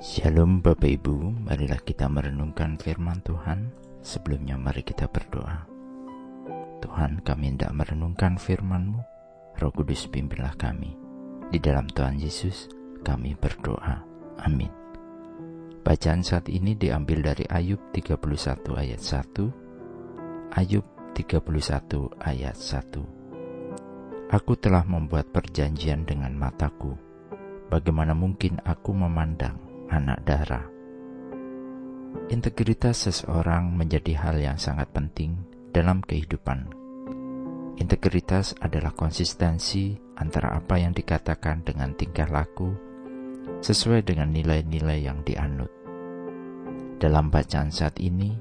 Shalom Bapak Ibu, marilah kita merenungkan firman Tuhan. Sebelumnya mari kita berdoa. Tuhan kami hendak merenungkan firman-Mu, Roh Kudus pimpinlah kami. Di dalam Tuhan Yesus kami berdoa. Amin. Bacaan saat ini diambil dari Ayub 31 ayat 1. Ayub 31 ayat 1. Aku telah membuat perjanjian dengan mataku. Bagaimana mungkin aku memandang anak darah. Integritas seseorang menjadi hal yang sangat penting dalam kehidupan. Integritas adalah konsistensi antara apa yang dikatakan dengan tingkah laku sesuai dengan nilai-nilai yang dianut. Dalam bacaan saat ini,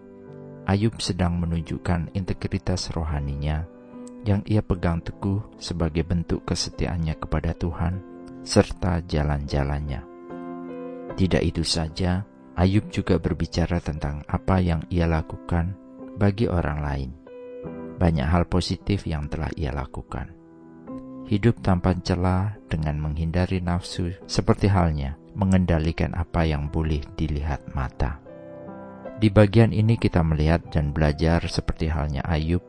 Ayub sedang menunjukkan integritas rohaninya yang ia pegang teguh sebagai bentuk kesetiaannya kepada Tuhan serta jalan-jalannya. Tidak itu saja, Ayub juga berbicara tentang apa yang ia lakukan bagi orang lain. Banyak hal positif yang telah ia lakukan. Hidup tanpa celah dengan menghindari nafsu seperti halnya mengendalikan apa yang boleh dilihat mata. Di bagian ini kita melihat dan belajar seperti halnya Ayub.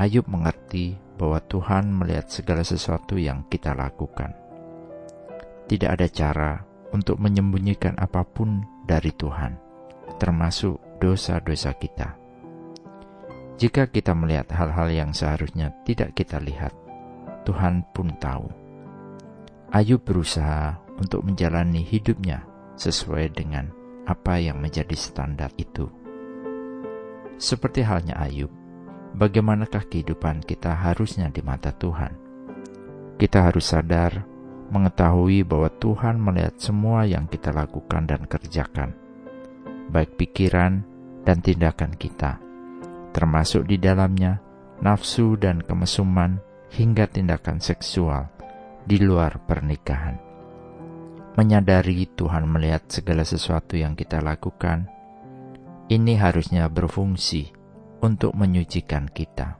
Ayub mengerti bahwa Tuhan melihat segala sesuatu yang kita lakukan. Tidak ada cara untuk menyembunyikan apa pun dari Tuhan, termasuk dosa-dosa kita. Jika kita melihat hal-hal yang seharusnya tidak kita lihat, Tuhan pun tahu. Ayub berusaha untuk menjalani hidupnya sesuai dengan apa yang menjadi standar itu. Seperti halnya Ayub, bagaimanakah kehidupan kita harusnya di mata Tuhan? Kita harus sadar mengetahui bahwa Tuhan melihat semua yang kita lakukan dan kerjakan, baik pikiran dan tindakan kita, termasuk di dalamnya nafsu dan kemesuman hingga tindakan seksual di luar pernikahan. Menyadari Tuhan melihat segala sesuatu yang kita lakukan, ini harusnya berfungsi untuk menyucikan kita.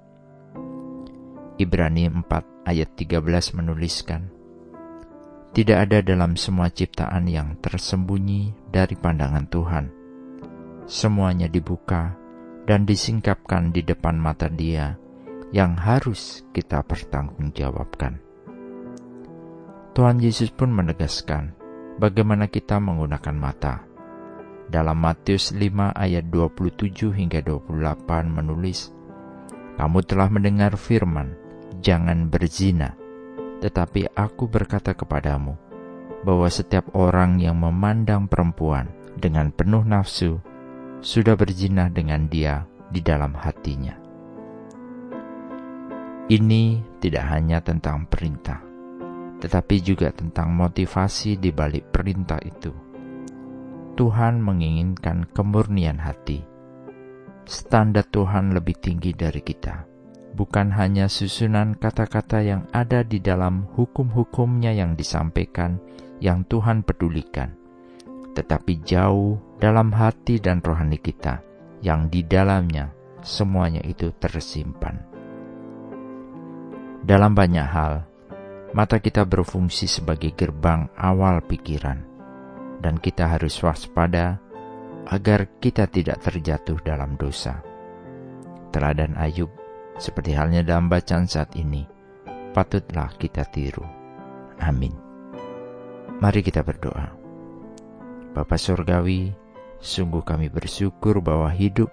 Ibrani 4 ayat 13 menuliskan, tidak ada dalam semua ciptaan yang tersembunyi dari pandangan Tuhan. Semuanya dibuka dan disingkapkan di depan mata Dia yang harus kita pertanggungjawabkan. Tuhan Yesus pun menegaskan bagaimana kita menggunakan mata. Dalam Matius 5 ayat 27 hingga 28 menulis, Kamu telah mendengar firman, jangan berzina, tetapi aku berkata kepadamu bahwa setiap orang yang memandang perempuan dengan penuh nafsu sudah berzina dengan dia di dalam hatinya. Ini tidak hanya tentang perintah, tetapi juga tentang motivasi di balik perintah itu. Tuhan menginginkan kemurnian hati. Standar Tuhan lebih tinggi dari kita bukan hanya susunan kata-kata yang ada di dalam hukum-hukumnya yang disampaikan yang Tuhan pedulikan, tetapi jauh dalam hati dan rohani kita yang di dalamnya semuanya itu tersimpan. Dalam banyak hal, mata kita berfungsi sebagai gerbang awal pikiran, dan kita harus waspada agar kita tidak terjatuh dalam dosa. Teladan Ayub seperti halnya dalam bacaan saat ini, patutlah kita tiru. Amin. Mari kita berdoa. Bapa Surgawi, sungguh kami bersyukur bahwa hidup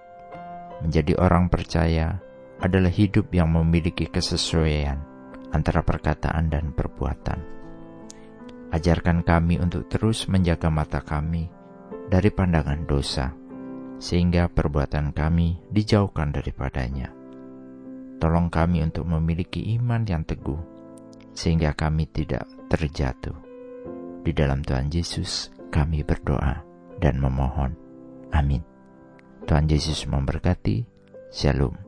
menjadi orang percaya adalah hidup yang memiliki kesesuaian antara perkataan dan perbuatan. Ajarkan kami untuk terus menjaga mata kami dari pandangan dosa, sehingga perbuatan kami dijauhkan daripadanya. Tolong kami untuk memiliki iman yang teguh, sehingga kami tidak terjatuh. Di dalam Tuhan Yesus, kami berdoa dan memohon. Amin. Tuhan Yesus memberkati. Shalom.